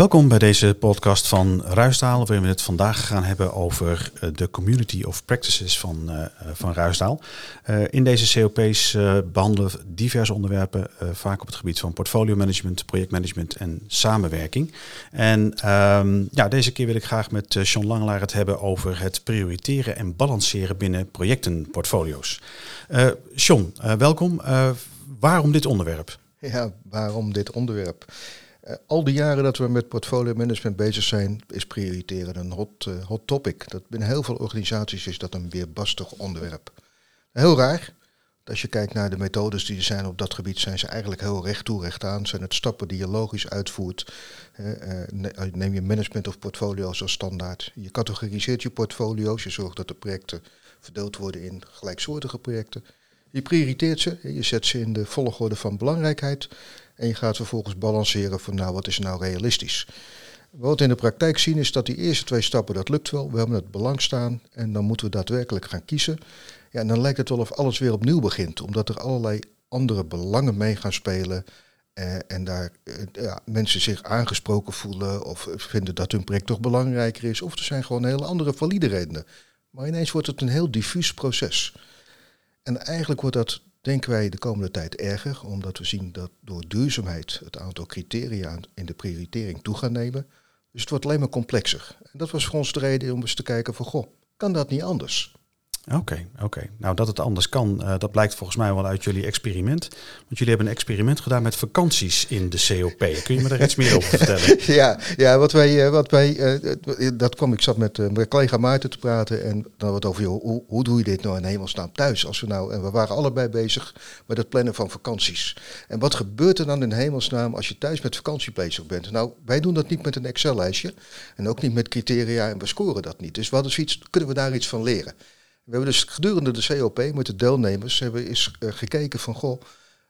Welkom bij deze podcast van Ruisdaal, waarin we het vandaag gaan hebben over eh, de Community of Practices van, uh, van Ruisdaal. In deze COP's behandelen we diverse onderwerpen, vaak op het gebied van portfolio management, projectmanagement en samenwerking. En um, ja, deze keer wil ik graag met Sean Langelaar het hebben over het prioriteren en balanceren binnen projectenportfolio's. Sean, welkom. waarom dit onderwerp? Ja, waarom dit onderwerp? Uh, al die jaren dat we met portfolio management bezig zijn, is prioriteren een hot, uh, hot topic. Dat binnen heel veel organisaties is dat een weerbastig onderwerp. Heel raar. Als je kijkt naar de methodes die er zijn op dat gebied, zijn ze eigenlijk heel recht toe, recht aan. Zijn het stappen die je logisch uitvoert. Uh, neem je management of portfolio's als standaard. Je categoriseert je portfolio's. Je zorgt dat de projecten verdeeld worden in gelijksoortige projecten. Je prioriteert ze. Je zet ze in de volgorde van belangrijkheid. En je gaat vervolgens balanceren van nou, wat is nou realistisch. Wat we in de praktijk zien is dat die eerste twee stappen, dat lukt wel. We hebben het belang staan en dan moeten we daadwerkelijk gaan kiezen. Ja, en dan lijkt het wel of alles weer opnieuw begint, omdat er allerlei andere belangen mee gaan spelen. Eh, en daar eh, ja, mensen zich aangesproken voelen of vinden dat hun project toch belangrijker is. Of er zijn gewoon hele andere valide redenen. Maar ineens wordt het een heel diffuus proces. En eigenlijk wordt dat denken wij de komende tijd erger, omdat we zien dat door duurzaamheid het aantal criteria in de prioritering toe gaan nemen. Dus het wordt alleen maar complexer. En dat was voor ons de reden om eens te kijken van, goh, kan dat niet anders? Oké, oké. Nou, dat het anders kan, uh, dat blijkt volgens mij wel uit jullie experiment. Want jullie hebben een experiment gedaan met vakanties in de COP. Kun je me daar iets meer over vertellen? ja, ja, wat wij, uh, wat wij uh, dat kwam, ik zat met mijn collega Maarten te praten en dan wat over, hoe, hoe doe je dit nou in hemelsnaam thuis? Als we nou, en we waren allebei bezig met het plannen van vakanties. En wat gebeurt er dan in hemelsnaam als je thuis met vakantie bezig bent? Nou, wij doen dat niet met een Excel-lijstje en ook niet met criteria en we scoren dat niet. Dus wat is iets, kunnen we daar iets van leren? We hebben dus gedurende de COP met de deelnemers hebben eens uh, gekeken van goh,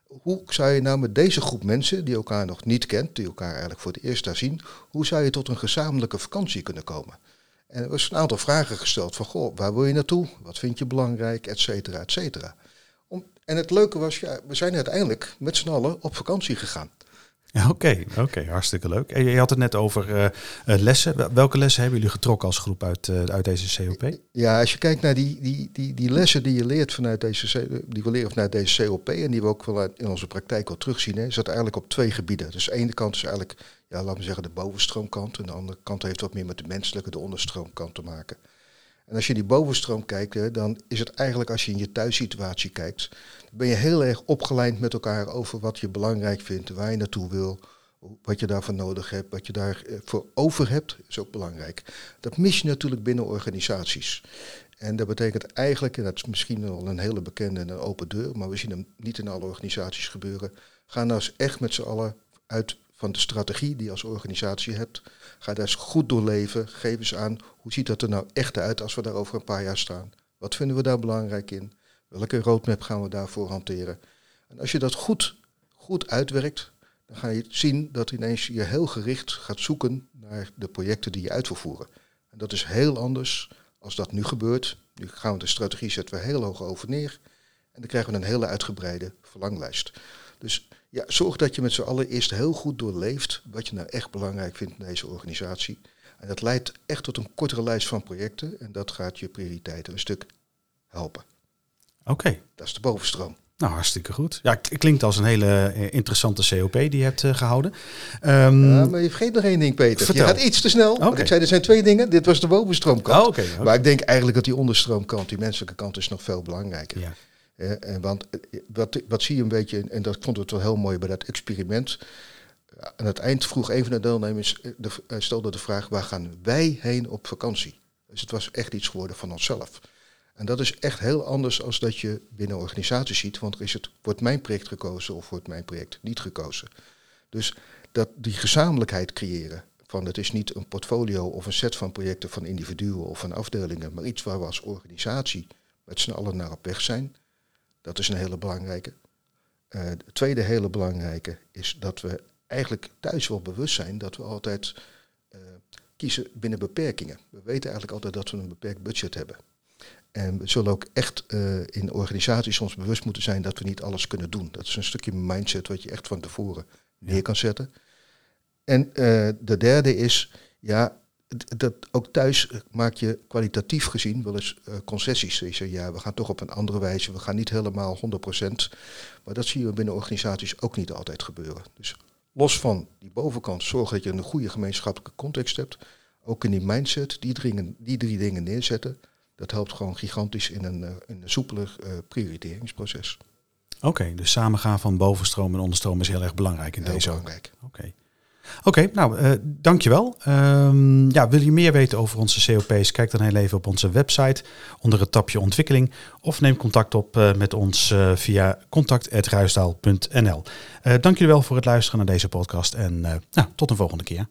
hoe zou je nou met deze groep mensen die elkaar nog niet kent, die elkaar eigenlijk voor het eerst daar zien, hoe zou je tot een gezamenlijke vakantie kunnen komen? En er was een aantal vragen gesteld van goh, waar wil je naartoe? Wat vind je belangrijk? Et cetera, et cetera. En het leuke was, ja, we zijn uiteindelijk met z'n allen op vakantie gegaan. Oké, oké, hartstikke leuk. En je had het net over uh, lessen. Welke lessen hebben jullie getrokken als groep uit, uh, uit deze COP? Ja, als je kijkt naar die, die, die, die lessen die je leert vanuit deze, die we leren vanuit deze COP en die we ook wel in onze praktijk al terugzien, is dat eigenlijk op twee gebieden. Dus de ene kant is eigenlijk, ja, laten we zeggen, de bovenstroomkant. En de andere kant heeft wat meer met de menselijke, de onderstroomkant te maken. En als je die bovenstroom kijkt, dan is het eigenlijk als je in je thuissituatie kijkt, ben je heel erg opgeleid met elkaar over wat je belangrijk vindt, waar je naartoe wil, wat je daarvoor nodig hebt, wat je daarvoor over hebt, is ook belangrijk. Dat mis je natuurlijk binnen organisaties. En dat betekent eigenlijk, en dat is misschien wel een hele bekende en een open deur, maar we zien hem niet in alle organisaties gebeuren. Ga nou eens echt met z'n allen uit van de strategie die je als organisatie hebt. Ga daar eens goed doorleven. Geef eens aan, hoe ziet dat er nou echt uit als we daar over een paar jaar staan? Wat vinden we daar belangrijk in? Welke roadmap gaan we daarvoor hanteren? En als je dat goed, goed uitwerkt, dan ga je zien dat ineens je heel gericht gaat zoeken naar de projecten die je uit voeren. En dat is heel anders als dat nu gebeurt. Nu gaan we de strategie zetten we heel hoog over neer. En dan krijgen we een hele uitgebreide verlanglijst. Dus ja, zorg dat je met z'n allen eerst heel goed doorleeft wat je nou echt belangrijk vindt in deze organisatie. En dat leidt echt tot een kortere lijst van projecten en dat gaat je prioriteiten een stuk helpen. Oké. Okay. Dat is de bovenstroom. Nou, hartstikke goed. Ja, klinkt als een hele eh, interessante COP die je hebt uh, gehouden. Um, ja, maar je vergeet nog één ding, Peter. Vertel. Je gaat iets te snel. Okay. Want ik zei, er zijn twee dingen. Dit was de bovenstroomkant. Oh, okay, okay. Maar ik denk eigenlijk dat die onderstroomkant, die menselijke kant, is nog veel belangrijker. Ja. Eh, want wat, wat zie je een beetje, en dat vond het wel heel mooi bij dat experiment. Aan het eind vroeg een van de deelnemers, de, stelde de vraag, waar gaan wij heen op vakantie? Dus het was echt iets geworden van onszelf. En dat is echt heel anders als dat je binnen organisaties ziet, want is het, wordt mijn project gekozen of wordt mijn project niet gekozen? Dus dat die gezamenlijkheid creëren, van het is niet een portfolio of een set van projecten van individuen of van afdelingen, maar iets waar we als organisatie met z'n allen naar op weg zijn. Dat is een hele belangrijke. Uh, de tweede hele belangrijke is dat we eigenlijk thuis wel bewust zijn dat we altijd uh, kiezen binnen beperkingen. We weten eigenlijk altijd dat we een beperkt budget hebben. En we zullen ook echt uh, in organisaties soms bewust moeten zijn dat we niet alles kunnen doen. Dat is een stukje mindset wat je echt van tevoren neer kan zetten. En de derde is, ja, dat, ook thuis maak je kwalitatief gezien wel eens concessies. Je zegt, ja, we gaan toch op een andere wijze, we gaan niet helemaal 100%. Maar dat zien we binnen organisaties ook niet altijd gebeuren. Dus los van die bovenkant, zorg dat je een goede gemeenschappelijke context hebt. Ook in die mindset, die, dringen, die drie dingen neerzetten. Dat helpt gewoon gigantisch in een, een soepeler prioriteringsproces. Oké, dus samengaan van bovenstroom en onderstroom is heel erg belangrijk in heel deze belangrijk. Oké. Oké, nou, uh, dankjewel. Um, ja, wil je meer weten over onze COP's? Kijk dan heel even op onze website onder het tapje ontwikkeling. Of neem contact op uh, met ons uh, via contact.ruisdaal.nl. dank jullie wel voor het luisteren naar deze podcast en nou, tot een volgende keer.